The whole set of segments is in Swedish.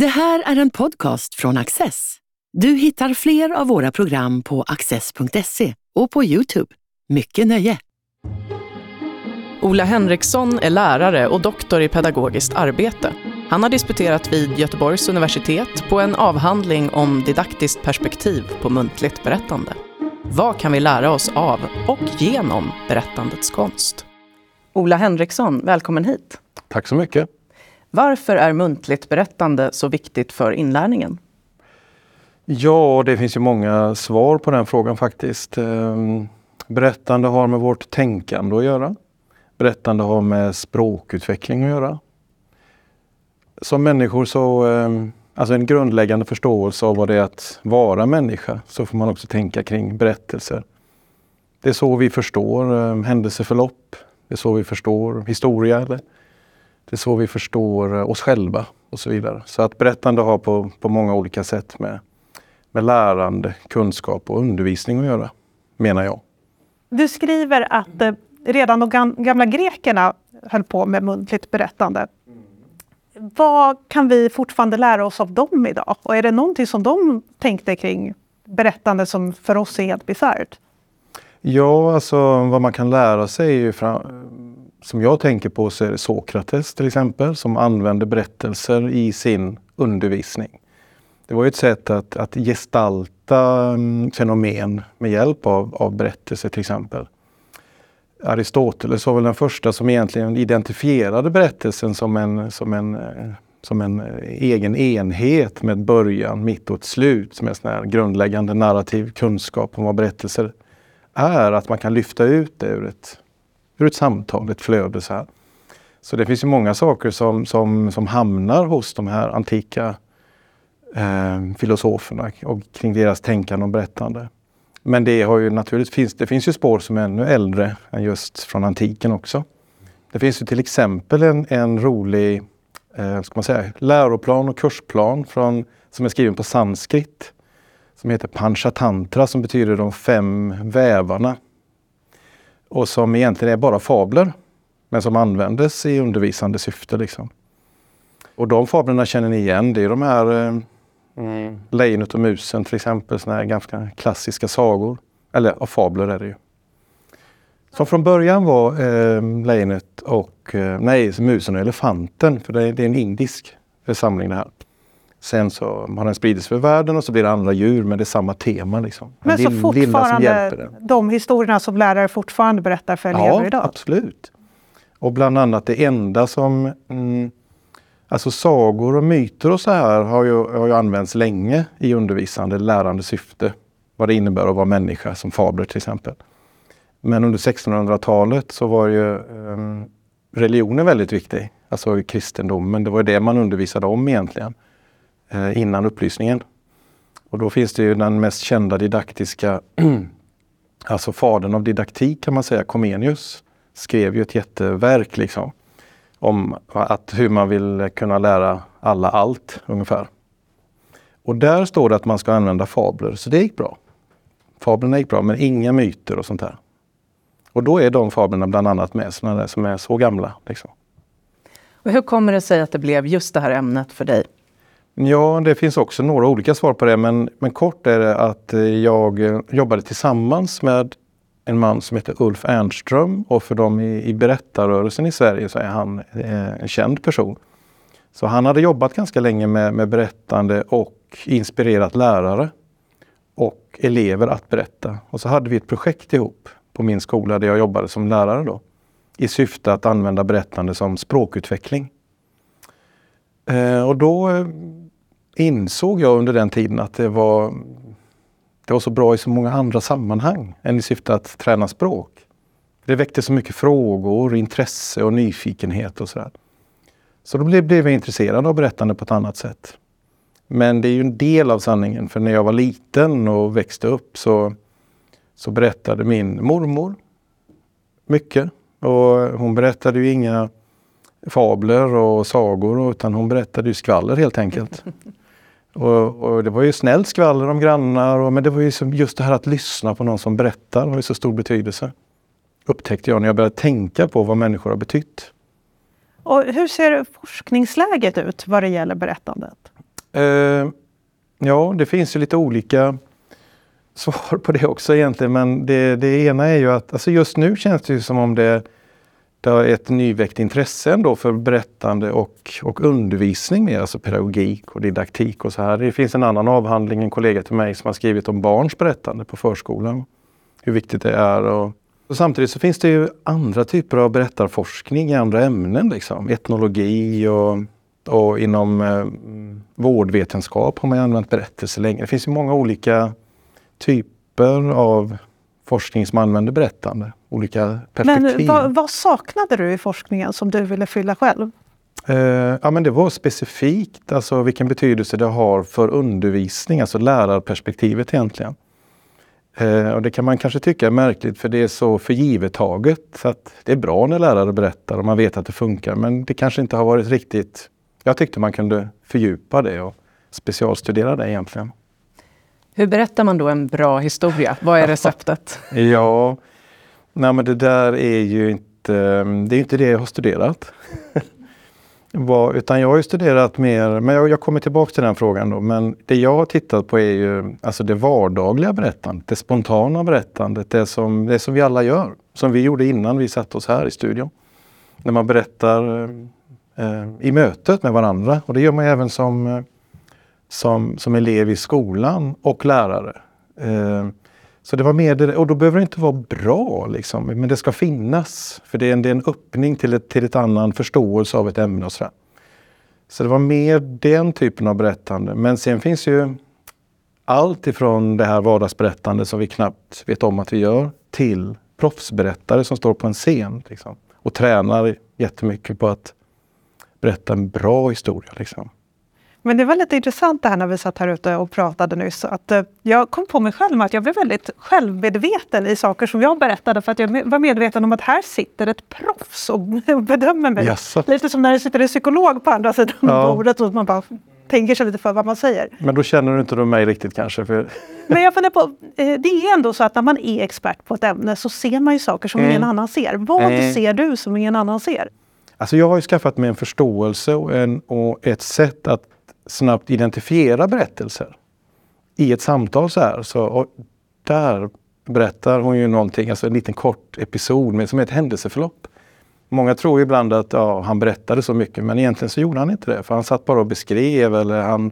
Det här är en podcast från Access. Du hittar fler av våra program på access.se och på Youtube. Mycket nöje! Ola Henriksson är lärare och doktor i pedagogiskt arbete. Han har disputerat vid Göteborgs universitet på en avhandling om didaktiskt perspektiv på muntligt berättande. Vad kan vi lära oss av och genom berättandets konst? Ola Henriksson, välkommen hit. Tack så mycket. Varför är muntligt berättande så viktigt för inlärningen? Ja, det finns ju många svar på den frågan faktiskt. Ehm, berättande har med vårt tänkande att göra. Berättande har med språkutveckling att göra. Som människor så, ehm, alltså en grundläggande förståelse av vad det är att vara människa, så får man också tänka kring berättelser. Det är så vi förstår ehm, händelseförlopp. Det är så vi förstår historia. Eller? Det är så vi förstår eh, oss själva och så vidare. Så att berättande har på, på många olika sätt med, med lärande, kunskap och undervisning att göra, menar jag. Du skriver att eh, redan de gamla grekerna höll på med muntligt berättande. Vad kan vi fortfarande lära oss av dem idag? Och är det någonting som de tänkte kring berättande som för oss är helt bisarrt? Ja, alltså vad man kan lära sig är ju fram, som jag tänker på så är det Sokrates till exempel som använde berättelser i sin undervisning. Det var ett sätt att, att gestalta mm, fenomen med hjälp av, av berättelser till exempel. Aristoteles var väl den första som egentligen identifierade berättelsen som en, som en, eh, som en eh, egen enhet med början, mitt och ett slut som en sån här grundläggande narrativ kunskap om vad berättelser är. Att man kan lyfta ut det ur ett ur ett samtal, ett flöde. Så, här. så det finns ju många saker som, som, som hamnar hos de här antika eh, filosoferna och kring deras tänkande och berättande. Men det har ju naturligtvis, det finns ju spår som är ännu äldre än just från antiken också. Det finns ju till exempel en, en rolig eh, ska man säga, läroplan och kursplan från, som är skriven på sanskrit som heter Panchatantra som betyder de fem vävarna och som egentligen är bara fabler men som användes i undervisande syfte. Liksom. Och de fablerna känner ni igen. Det är de här eh, mm. Lejonet och musen till exempel, såna här ganska klassiska sagor. Eller ja, fabler är det ju. Som från början var eh, lejonet och, eh, nej, musen och elefanten, för det, det är en indisk församling det här. Sen så har den spridits för världen och så blir det andra djur men det är samma tema. Liksom. Men så fortfarande de historierna som lärare fortfarande berättar för elever ja, idag? Ja, absolut. Och bland annat det enda som mm, Alltså sagor och myter och så här har ju, har ju använts länge i undervisande, lärande syfte. Vad det innebär att vara människa, som fabler till exempel. Men under 1600-talet så var ju um, religionen väldigt viktig. Alltså kristendomen, det var det man undervisade om egentligen. Eh, innan upplysningen. Och då finns det ju den mest kända didaktiska, alltså fadern av didaktik kan man säga, Comenius, skrev ju ett jätteverk liksom om att hur man vill kunna lära alla allt ungefär. Och där står det att man ska använda fabler, så det gick bra. Fablerna gick bra, men inga myter och sånt där. Och då är de fablerna bland annat med, sådana där som är så gamla. Liksom. Och hur kommer det sig att det blev just det här ämnet för dig? Ja, det finns också några olika svar på det men, men kort är det att eh, jag eh, jobbade tillsammans med en man som heter Ulf Ernström och för dem i, i berättarrörelsen i Sverige så är han eh, en känd person. Så han hade jobbat ganska länge med, med berättande och inspirerat lärare och elever att berätta. Och så hade vi ett projekt ihop på min skola där jag jobbade som lärare då i syfte att använda berättande som språkutveckling. Eh, och då eh, insåg jag under den tiden att det var, det var så bra i så många andra sammanhang än i syfte att träna språk. Det väckte så mycket frågor, intresse och nyfikenhet och sådär. Så då blev, jag intresserad av berättande på ett annat sätt. Men det är ju en del av sanningen, för när jag var liten och växte upp så, så berättade min mormor mycket. Och hon berättade ju inga fabler och sagor utan hon berättade ju skvaller helt enkelt. Och, och, det var ju snällt skvaller om grannar, och, men det var ju just det här att lyssna på någon som berättar har ju så stor betydelse. Upptäckte jag när jag började tänka på vad människor har betytt. Och hur ser forskningsläget ut vad det gäller berättandet? Eh, ja, det finns ju lite olika svar på det också egentligen. Men det, det ena är ju att alltså just nu känns det ju som om det, det ett nyväckt intresse ändå för berättande och, och undervisning mer, alltså pedagogik och didaktik och så här. Det finns en annan avhandling, en kollega till mig som har skrivit om barns berättande på förskolan. Hur viktigt det är. Och, och samtidigt så finns det ju andra typer av berättarforskning i andra ämnen, liksom. etnologi och och inom eh, vårdvetenskap har man använt berättelser länge. Det finns ju många olika typer av forskning som använder berättande. Olika perspektiv. Men vad, vad saknade du i forskningen som du ville fylla själv? Eh, ja, men det var specifikt, alltså vilken betydelse det har för undervisning, alltså lärarperspektivet egentligen. Eh, och det kan man kanske tycka är märkligt för det är så förgivettaget. Så att det är bra när lärare berättar och man vet att det funkar men det kanske inte har varit riktigt jag tyckte man kunde fördjupa det och specialstudera det egentligen. Hur berättar man då en bra historia? Vad är receptet? ja, nej men det där är ju inte det, är inte det jag har studerat. Utan jag har ju studerat mer, men jag, jag kommer tillbaka till den frågan då. Men det jag har tittat på är ju alltså det vardagliga berättandet, det spontana berättandet, det som, det som vi alla gör. Som vi gjorde innan vi satte oss här i studion. När man berättar eh, i mötet med varandra. Och det gör man även som, eh, som, som elev i skolan och lärare. Eh, så det var mer det, och då behöver det inte vara bra, liksom, men det ska finnas. För det är en, det är en öppning till ett, till ett annan förståelse av ett ämne och sådär. Så det var mer den typen av berättande. Men sen finns ju allt ifrån det här vardagsberättande som vi knappt vet om att vi gör till proffsberättare som står på en scen liksom, och tränar jättemycket på att berätta en bra historia. Liksom. Men det var lite intressant det här när vi satt här ute och pratade nyss. Att eh, jag kom på mig själv med att jag blev väldigt självmedveten i saker som jag berättade. För att jag var medveten om att här sitter ett proffs och bedömer mig. Jaså. Lite som när det sitter en psykolog på andra sidan ja. bordet och man bara tänker sig lite för vad man säger. Men då känner du inte mig riktigt kanske? För... Men jag funderar på, eh, det är ändå så att när man är expert på ett ämne så ser man ju saker som mm. ingen annan ser. Vad mm. ser du som ingen annan ser? Alltså jag har ju skaffat mig en förståelse och, en, och ett sätt att snabbt identifiera berättelser i ett samtal så här. Så, där berättar hon ju någonting, alltså en liten kort episod med, som är ett händelseförlopp. Många tror ibland att ja, han berättade så mycket men egentligen så gjorde han inte det. För han satt bara och beskrev eller han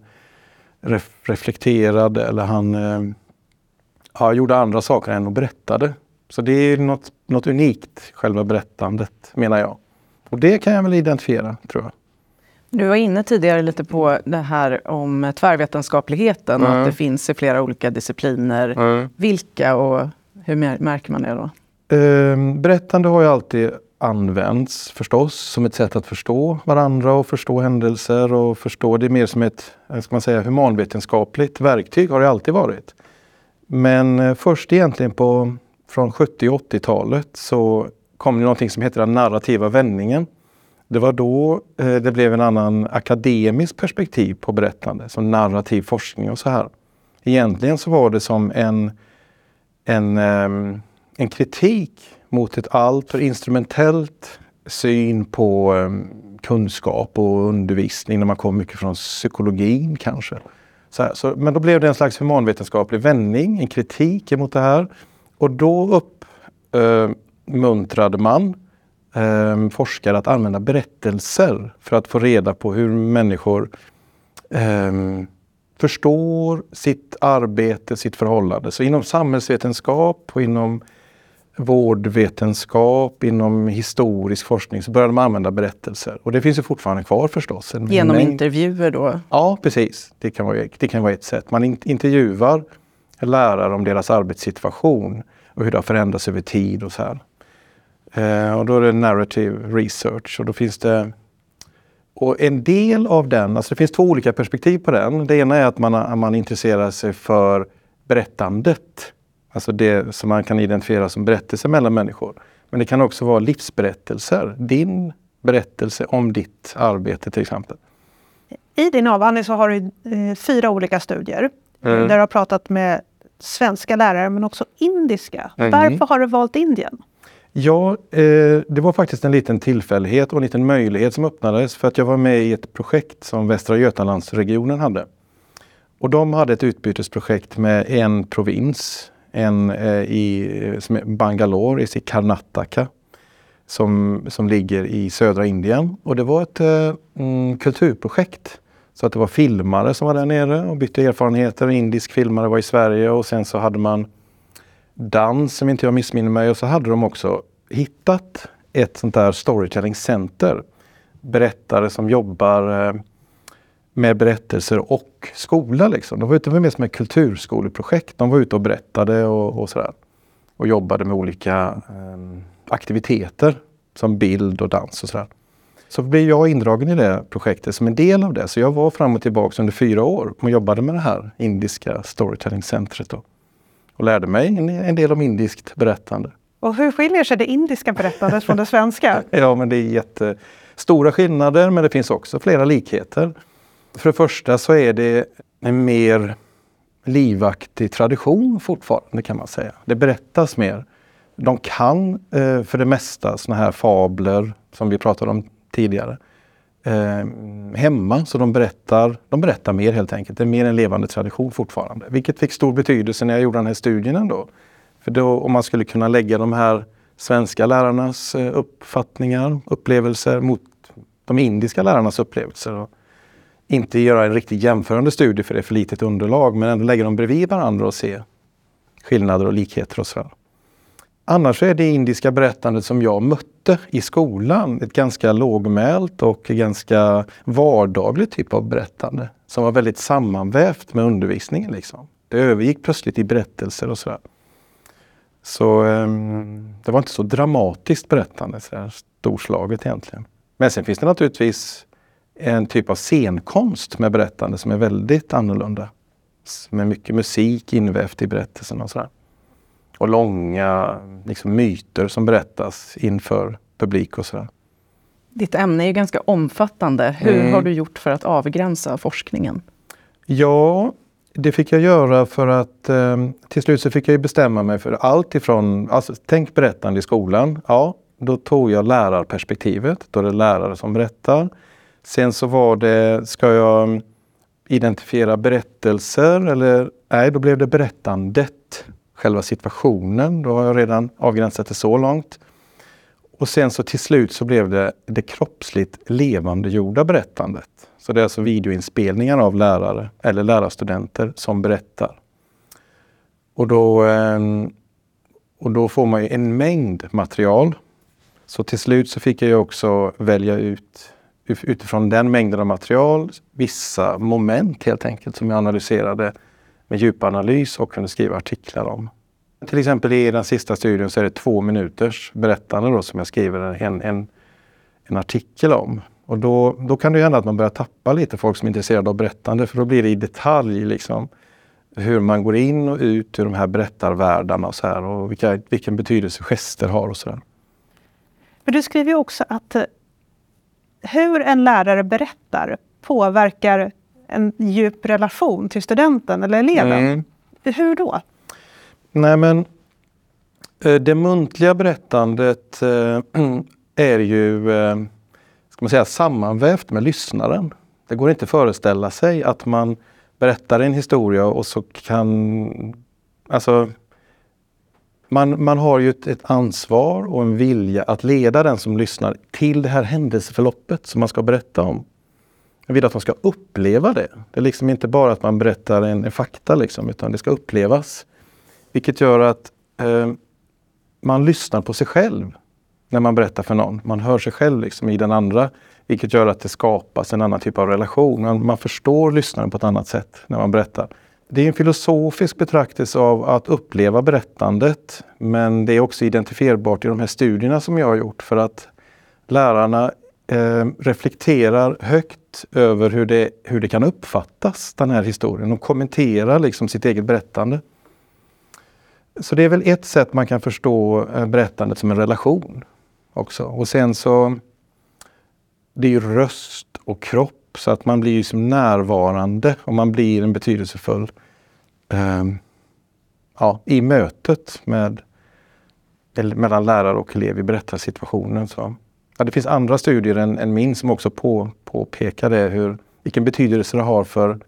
ref reflekterade eller han eh, ja, gjorde andra saker än att berättade. Så det är något, något unikt, själva berättandet menar jag. Och det kan jag väl identifiera, tror jag. Du var inne tidigare lite på det här om tvärvetenskapligheten mm. och att det finns i flera olika discipliner. Mm. Vilka och hur märker man det då? Eh, berättande har ju alltid använts förstås som ett sätt att förstå varandra och förstå händelser och förstå det mer som ett ska man säga, humanvetenskapligt verktyg har det alltid varit. Men eh, först egentligen på från 70 och 80-talet så kom det någonting som heter den narrativa vändningen. Det var då eh, det blev en annan akademisk perspektiv på berättande, som narrativ forskning och så här. Egentligen så var det som en, en, ehm, en kritik mot ett alltför instrumentellt syn på ehm, kunskap och undervisning när man kom mycket från psykologin kanske. Så, här, så men då blev det en slags humanvetenskaplig vändning, en kritik mot det här. Och då eh, uppmuntrade man eh, forskare att använda berättelser för att få reda på hur människor eh, förstår sitt arbete, sitt förhållande. Så inom samhällsvetenskap och inom vårdvetenskap, inom historisk forskning så började man använda berättelser. Och det finns ju fortfarande kvar förstås. Genom mängd... intervjuer då? Ja, precis. Det kan, vara, det kan vara ett sätt. Man intervjuar lärare om deras arbetssituation och hur det har förändrats över tid och så här. Eh, och då är det narrative research och då finns det och en del av den, alltså det finns två olika perspektiv på den. Det ena är att man, man intresserar sig för berättandet. Alltså det som man kan identifiera som berättelser mellan människor. Men det kan också vara livsberättelser. Din berättelse om ditt arbete till exempel. I din avhandling så har du eh, fyra olika studier. Mm. Där du har pratat med svenska lärare men också indiska. Mm. Varför har du valt Indien? Ja, eh, det var faktiskt en liten tillfällighet och en liten möjlighet som öppnades för att jag var med i ett projekt som Västra Götalandsregionen hade. Och de hade ett utbytesprojekt med en provins, en eh, i som är Bangalore, i Karnataka, som, som ligger i södra Indien. Och det var ett eh, mm, kulturprojekt. Så att det var filmare som var där nere och bytte erfarenheter. En indisk filmare var i Sverige och sen så hade man dans, som inte jag missminner mig. Och så hade de också hittat ett sånt där storytelling center. Berättare som jobbar eh, med berättelser och skola. Liksom. De var ute med som ett kulturskoleprojekt. De var ute och berättade och, och sådär. Och jobbade med olika eh, aktiviteter som bild och dans och sådär. Så blev jag indragen i det projektet som en del av det. Så jag var fram och tillbaka under fyra år och jobbade med det här indiska storytelling-centret. Och lärde mig en, en del om indiskt berättande. Och hur skiljer sig det indiska berättandet från det svenska? ja, men det är jättestora skillnader, men det finns också flera likheter. För det första så är det en mer livaktig tradition fortfarande kan man säga. Det berättas mer. De kan eh, för det mesta såna här fabler som vi pratade om tidigare eh, hemma. Så de berättar, de berättar mer helt enkelt. Det är mer en levande tradition fortfarande. Vilket fick stor betydelse när jag gjorde den här studien ändå. För då, om man skulle kunna lägga de här svenska lärarnas eh, uppfattningar, upplevelser mot de indiska lärarnas upplevelser. Och inte göra en riktigt jämförande studie för det är för litet underlag men ändå lägga dem bredvid varandra och se skillnader och likheter och sådär. Annars är det indiska berättandet som jag mötte i skolan ett ganska lågmält och ganska vardagligt typ av berättande som var väldigt sammanvävt med undervisningen. Liksom. Det övergick plötsligt i berättelser och sådär. Så um, det var inte så dramatiskt berättande, så där storslaget egentligen. Men sen finns det naturligtvis en typ av scenkonst med berättande som är väldigt annorlunda. Med mycket musik invävt i berättelsen och sådär. Och långa liksom, myter som berättas inför publik och sådär. Ditt ämne är ganska omfattande. Hur mm. har du gjort för att avgränsa forskningen? Ja, det fick jag göra för att eh, till slut så fick jag bestämma mig för allt ifrån, alltså, tänk berättande i skolan. Ja, då tog jag lärarperspektivet. Då är det lärare som berättar. Sen så var det, ska jag identifiera berättelser eller nej, då blev det berättandet. Själva situationen, då har jag redan avgränsat det så långt. Och sen så till slut så blev det det kroppsligt levandegjorda berättandet. Så det är alltså videoinspelningar av lärare eller lärarstudenter som berättar. Och då, ehm, och då får man en mängd material. Så till slut så fick jag också välja ut utifrån den mängden av material vissa moment helt enkelt som jag analyserade med djupanalys och kunde skriva artiklar om. Till exempel i den sista studien så är det två minuters berättande då som jag skriver en, en, en artikel om. Och då, då kan det hända att man börjar tappa lite folk som är intresserade av berättande för då blir det i detalj liksom hur man går in och ut ur de här berättarvärldarna och så här och vilka, vilken betydelse gester har och så där. Men du skriver också att eh, hur en lärare berättar påverkar en djup relation till studenten eller eleven. Mm. Hur då? Nej men eh, det muntliga berättandet eh, är ju eh, ska man säga, sammanvävt med lyssnaren. Det går inte att föreställa sig att man berättar en historia och så kan... Alltså, man, man har ju ett, ett, ansvar och en vilja att leda den som lyssnar till det här händelseförloppet som man ska berätta om. Jag vill att de ska uppleva det. Det är liksom inte bara att man berättar en, en fakta liksom, utan det ska upplevas. Vilket gör att eh, man lyssnar på sig själv när man berättar för någon. Man hör sig själv liksom i den andra. Vilket gör att det skapas en annan typ av relation. Man, man förstår lyssnaren på ett annat sätt när man berättar. Det är en filosofisk betraktelse av att uppleva berättandet. Men det är också identifierbart i de här studierna som jag har gjort för att lärarna eh, reflekterar högt över hur det, hur det kan uppfattas, den här historien. och kommenterar liksom sitt eget berättande. Så det är väl ett sätt man kan förstå eh, berättandet som en relation också. Och sen så, det är ju röst och kropp så att man blir som närvarande och man blir en betydelsefull eh, ja, i mötet med, mellan lärare och elev i berättarsituationen. Så. Ja, det finns andra studier än, än min som också på, påpekar det, hur, vilken betydelse det har för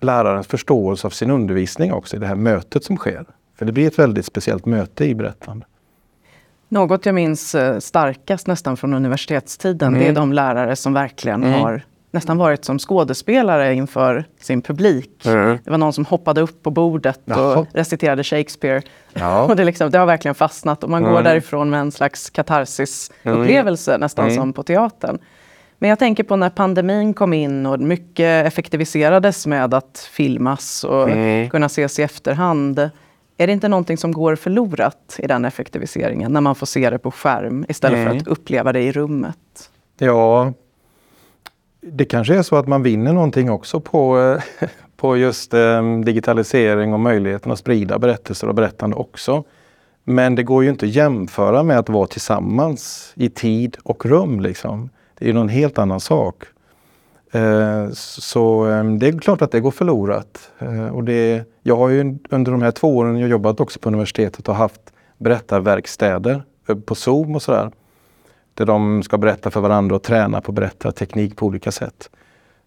lärarens förståelse av sin undervisning också i det här mötet som sker. För det blir ett väldigt speciellt möte i berättande. Något jag minns eh, starkast nästan från universitetstiden, mm. det är de lärare som verkligen mm. har nästan varit som skådespelare inför sin publik. Mm. Det var någon som hoppade upp på bordet Jaha. och reciterade Shakespeare. Ja. och det, liksom, det, har verkligen fastnat och man går därifrån med en slags katarsis-upplevelse mm. nästan som på teatern. Men jag tänker på när pandemin kom in och mycket effektiviserades med att filmas och mm. kunna ses i efterhand. Är det inte någonting som går förlorat i den effektiviseringen när man får se det på skärm istället mm. för att uppleva det i rummet? Ja, det kanske är så att man vinner någonting också på, eh, på just eh, digitalisering och möjligheten att sprida berättelser och berättande också. Men det går ju inte att jämföra med att vara tillsammans i tid och rum. Liksom. Det är någon helt annan sak. Eh, så det är klart att det går förlorat. Och det, jag har ju under de här två åren jag jobbat också på universitetet och haft berättarverkstäder på Zoom och sådär där de ska berätta för varandra och träna på berättarteknik på olika sätt.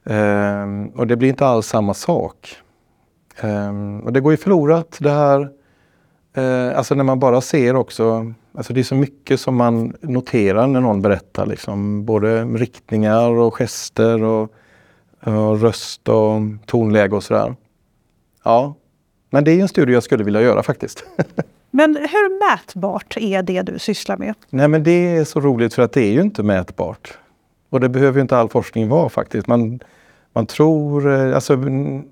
Um, och det blir inte alls samma sak. Um, och det går ju förlorat det här, uh, alltså när man bara ser också, alltså det är så mycket som man noterar när någon berättar, liksom, både riktningar och gester och, och röst och tonläge och sådär. Ja, men det är en studie jag skulle vilja göra faktiskt. Men hur mätbart är det du sysslar med? Nej men det är så roligt för att det är ju inte mätbart. Och det behöver ju inte all forskning vara faktiskt. Man, man tror, eh, alltså,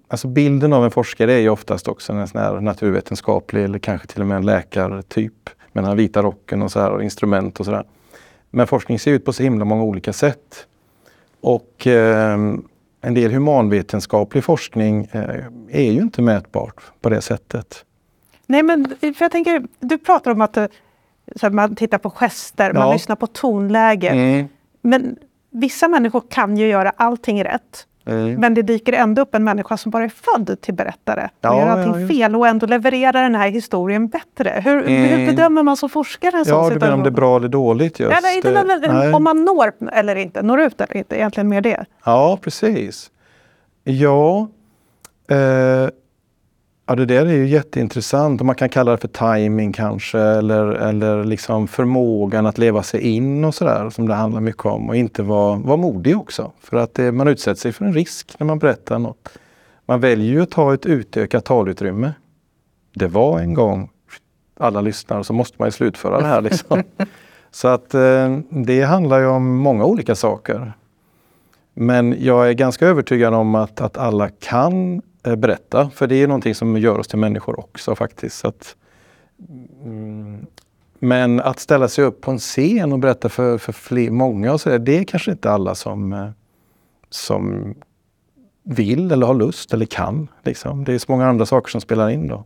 alltså bilden av en forskare är ju oftast också en sån här naturvetenskaplig eller kanske till och med en läkartyp. Med den här vita rocken och, så här, och instrument och sådär. Men forskning ser ut på så himla många olika sätt. Och eh, en del humanvetenskaplig forskning eh, är ju inte mätbart på det sättet. Nej, men för jag tänker, du pratar om att eh, här, man tittar på gester, ja. man lyssnar på tonläge. Mm. Men vissa människor kan ju göra allting rätt. Mm. Men det dyker ändå upp en människa som bara är född till berättare ja, och gör allting ja, fel och ändå levererar den här historien bättre. Hur, mm. hur bedömer man som forskare en sån ja, situation? Ja, om det är bra eller dåligt just. Ja, inte, nej. Om man når eller inte, når ut eller inte, egentligen mer det. Ja, precis. Ja, eh, Ja, det där är ju jätteintressant. Man kan kalla det för timing kanske eller, eller liksom förmågan att leva sig in och sådär som det handlar mycket om och inte vara, vara modig också. För att det, man utsätter sig för en risk när man berättar något. Man väljer ju att ta ett utökat talutrymme. Det var en gång alla lyssnar så måste man ju slutföra det här. Liksom. så att eh, det handlar ju om många olika saker. Men jag är ganska övertygad om att, att alla kan Eh, Eh, berätta. För det är någonting som gör oss till människor också faktiskt. Att, mm, men att ställa sig upp på en scen och berätta för, för fler, många och så där, det är kanske inte alla som, eh, som vill eller har lust eller kan. Liksom. Det är så många andra saker som spelar in då.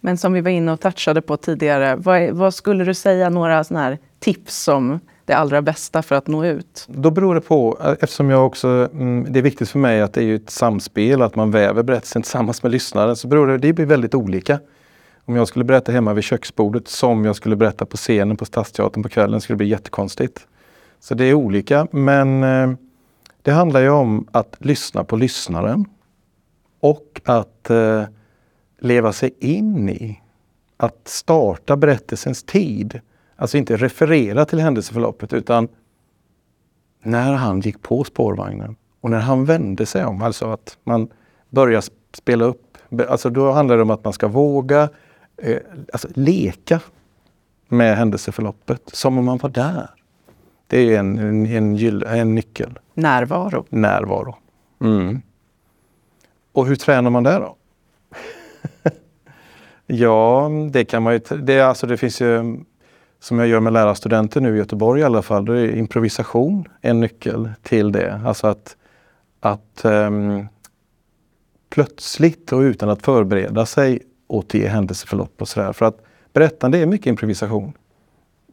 Men som vi var inne och touchade på tidigare, vad, vad skulle du säga några såna här tips som det allra bästa för att nå ut? Då beror det på, eh, eftersom jag också, mm, det är viktigt för mig att det är ett samspel, att man väver berättelsen tillsammans med lyssnaren, så beror det, det blir väldigt olika. Om jag skulle berätta hemma vid köksbordet som jag skulle berätta på scenen på Stadsteatern på kvällen skulle det bli jättekonstigt. Så det är olika, men eh, det handlar ju om att lyssna på lyssnaren och att eh, leva sig in i, att starta berättelsens tid. Alltså inte referera till händelseförloppet utan när han gick på spårvagnen och när han vände sig om, alltså att man börjar spela upp. Alltså då handlar det om att man ska våga eh, alltså leka med händelseförloppet som om man var där. Det är en, en, en, en nyckel. Närvaro. Närvaro. Mm. Och hur tränar man det då? ja, det kan man ju... Det, alltså det finns ju som jag gör med lärarstudenter nu i Göteborg i alla fall, då är improvisation en nyckel till det. Alltså att, att um, plötsligt och utan att förbereda sig återge händelseförlopp och sådär. För att berättande är mycket improvisation.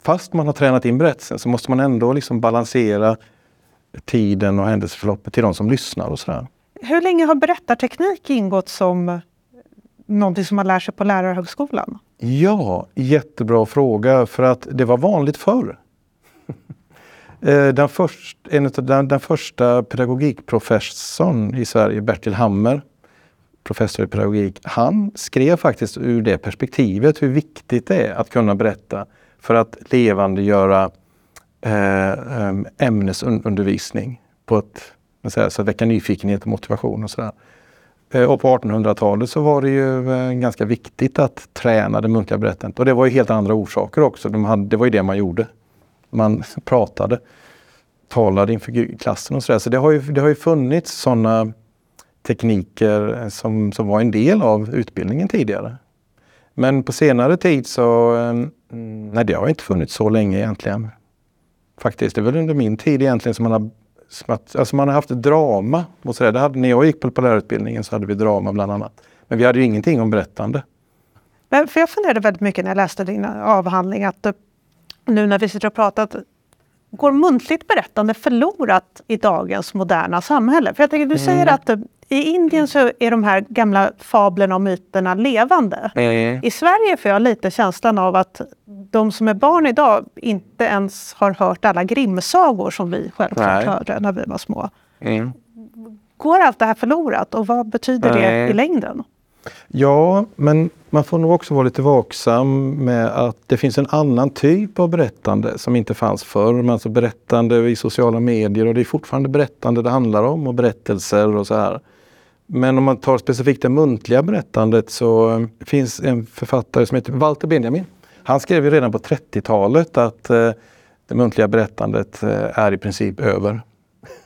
Fast man har tränat in berättelsen så måste man ändå liksom balansera tiden och händelseförloppet till de som lyssnar och sådär. Hur länge har berättarteknik ingått som någonting som man lär sig på Lärarhögskolan? Ja, jättebra fråga för att det var vanligt förr. Eh, den, först, en av den, den första pedagogikprofessorn i Sverige, Bertil Hammer, professor i pedagogik, han skrev faktiskt ur det perspektivet hur viktigt det är att kunna berätta för att levandegöra eh, ämnesundervisning på ett, så att väcka nyfikenhet och motivation och sådär. Eh, och på 1800-talet så var det ju eh, ganska viktigt att träna det muntliga berättandet. Och det var ju helt andra orsaker också. De hade, det var ju det man gjorde. Man pratade, talade inför klassen och sådär. Så det har ju, det har ju funnits sådana tekniker eh, som, som var en del av utbildningen tidigare. Men på senare tid så, nej det har inte funnits så länge egentligen. Faktiskt, det är väl under min tid egentligen som man har Alltså man har haft drama. Och så där. Det hade, när jag gick på, på lärarutbildningen så hade vi drama bland annat. Men vi hade ju ingenting om berättande. Men för jag funderade väldigt mycket när jag läste din avhandling att nu när vi sitter och pratar går muntligt berättande förlorat i dagens moderna samhälle? För jag tänker, du säger mm. att i Indien så är de här gamla fablerna och myterna levande. Mm. I Sverige får jag lite känslan av att de som är barn idag inte ens har hört alla Grimsagor som vi självklart hörde när vi var små. Mm. Går allt det här förlorat och vad betyder det i längden? Ja, men man får nog också vara lite vaksam med att det finns en annan typ av berättande som inte fanns förr. Alltså berättande i sociala medier och det är fortfarande berättande det handlar om och berättelser och så här. Men om man tar specifikt det muntliga berättandet så finns en författare som heter Walter Benjamin. Han skrev ju redan på 30-talet att eh, det muntliga berättandet eh, är i princip över.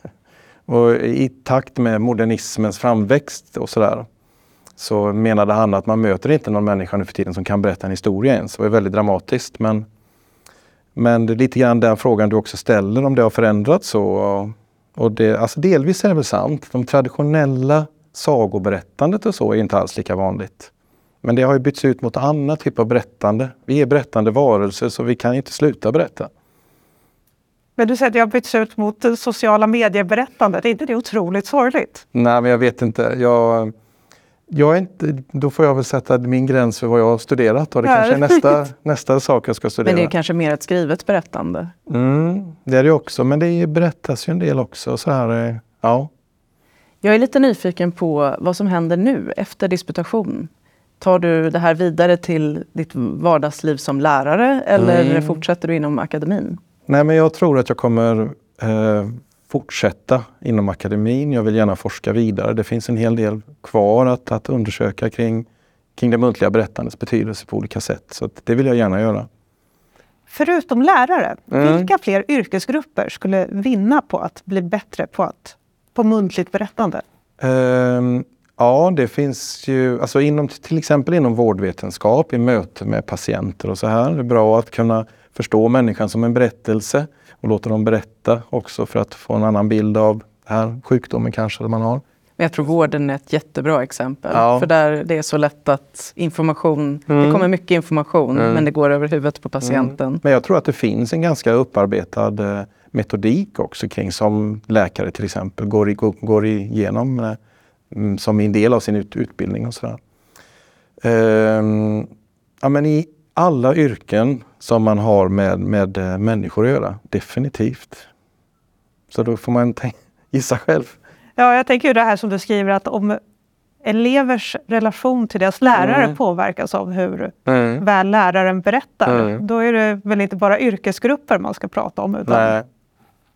och I takt med modernismens framväxt och sådär så menade han att man möter inte någon människa nu för tiden som kan berätta en historia ens. Det var väldigt dramatiskt men, men det är lite grann den frågan du också ställer om det har förändrats så. Och, och det, alltså delvis är det väl sant. De traditionella sagoberättandet och så är inte alls lika vanligt. Men det har ju bytts ut mot annat typ av berättande. Vi är berättande varelser så vi kan inte sluta berätta. Men du säger att det har bytts ut mot sociala medier-berättandet. Är inte det otroligt sorgligt? Nej, men jag vet inte. Jag, jag är inte, då får jag väl sätta min gräns för vad jag har studerat och det kanske är nästa, nästa sak jag ska studera. Men det är kanske mer ett skrivet berättande? Mm, det är det också, men det berättas ju en del också. Så här, eh, ja. Jag är lite nyfiken på vad som händer nu efter disputation. Tar du det här vidare till ditt vardagsliv som lärare eller mm. fortsätter du inom akademin? Nej, men jag tror att jag kommer eh, fortsätta inom akademin. Jag vill gärna forska vidare. Det finns en hel del kvar att, att undersöka kring, kring det muntliga berättandets betydelse på olika sätt. Så det vill jag gärna göra. Förutom lärare, mm. vilka fler yrkesgrupper skulle vinna på att bli bättre på, att, på muntligt berättande? Um, ja, det finns ju, alltså inom, till exempel inom vårdvetenskap, i möte med patienter och så här. Det är bra att kunna förstå människan som en berättelse och låta dem berätta också för att få en annan bild av här sjukdomen kanske man har. Men jag tror vården är ett jättebra exempel. Ja. För där det är så lätt att information, mm. det kommer mycket information mm. men det går över huvudet på patienten. Mm. Men jag tror att det finns en ganska upparbetad eh, metodik också kring som läkare till exempel går, i, går igenom eh, som en del av sin ut, utbildning och sådär. Um, ja, men I alla yrken som man har med, med eh, människor att göra, definitivt. Så då får man gissa själv. Ja, jag tänker ju det här som du skriver att om elevers relation till deras lärare mm. påverkas av hur mm. väl läraren berättar. Mm. Då är det väl inte bara yrkesgrupper man ska prata om utan Nej.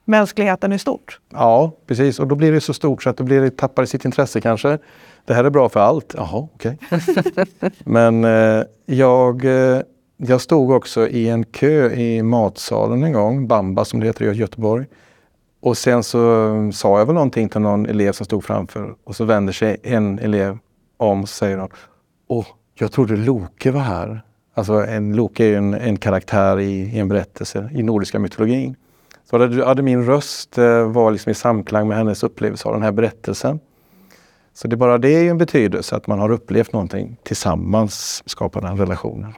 Mänskligheten i stort. Ja, precis. Och då blir det så stort så att det blir, tappar sitt intresse kanske. Det här är bra för allt. Jaha, okej. Okay. Men eh, jag eh, jag stod också i en kö i matsalen en gång, Bamba som det heter i Göteborg. Och sen så sa jag väl någonting till någon elev som stod framför och så vänder sig en elev om och säger hon Åh, jag trodde Loke var här. Alltså en Loke är ju en, en karaktär i, i, en berättelse i nordiska mytologin. Så hade, hade min röst eh, var liksom i samklang med hennes upplevelse av den här berättelsen. Så det bara det är ju en betydelse att man har upplevt någonting tillsammans, skapar den relationen.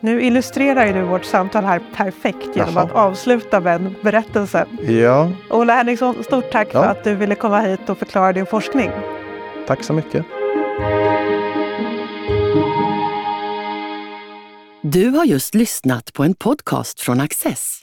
Nu illustrerar du vårt samtal här perfekt genom Jaha. att avsluta med en berättelse. Ja. Ola Henriksson, stort tack ja. för att du ville komma hit och förklara din forskning. Tack så mycket. Du har just lyssnat på en podcast från Access.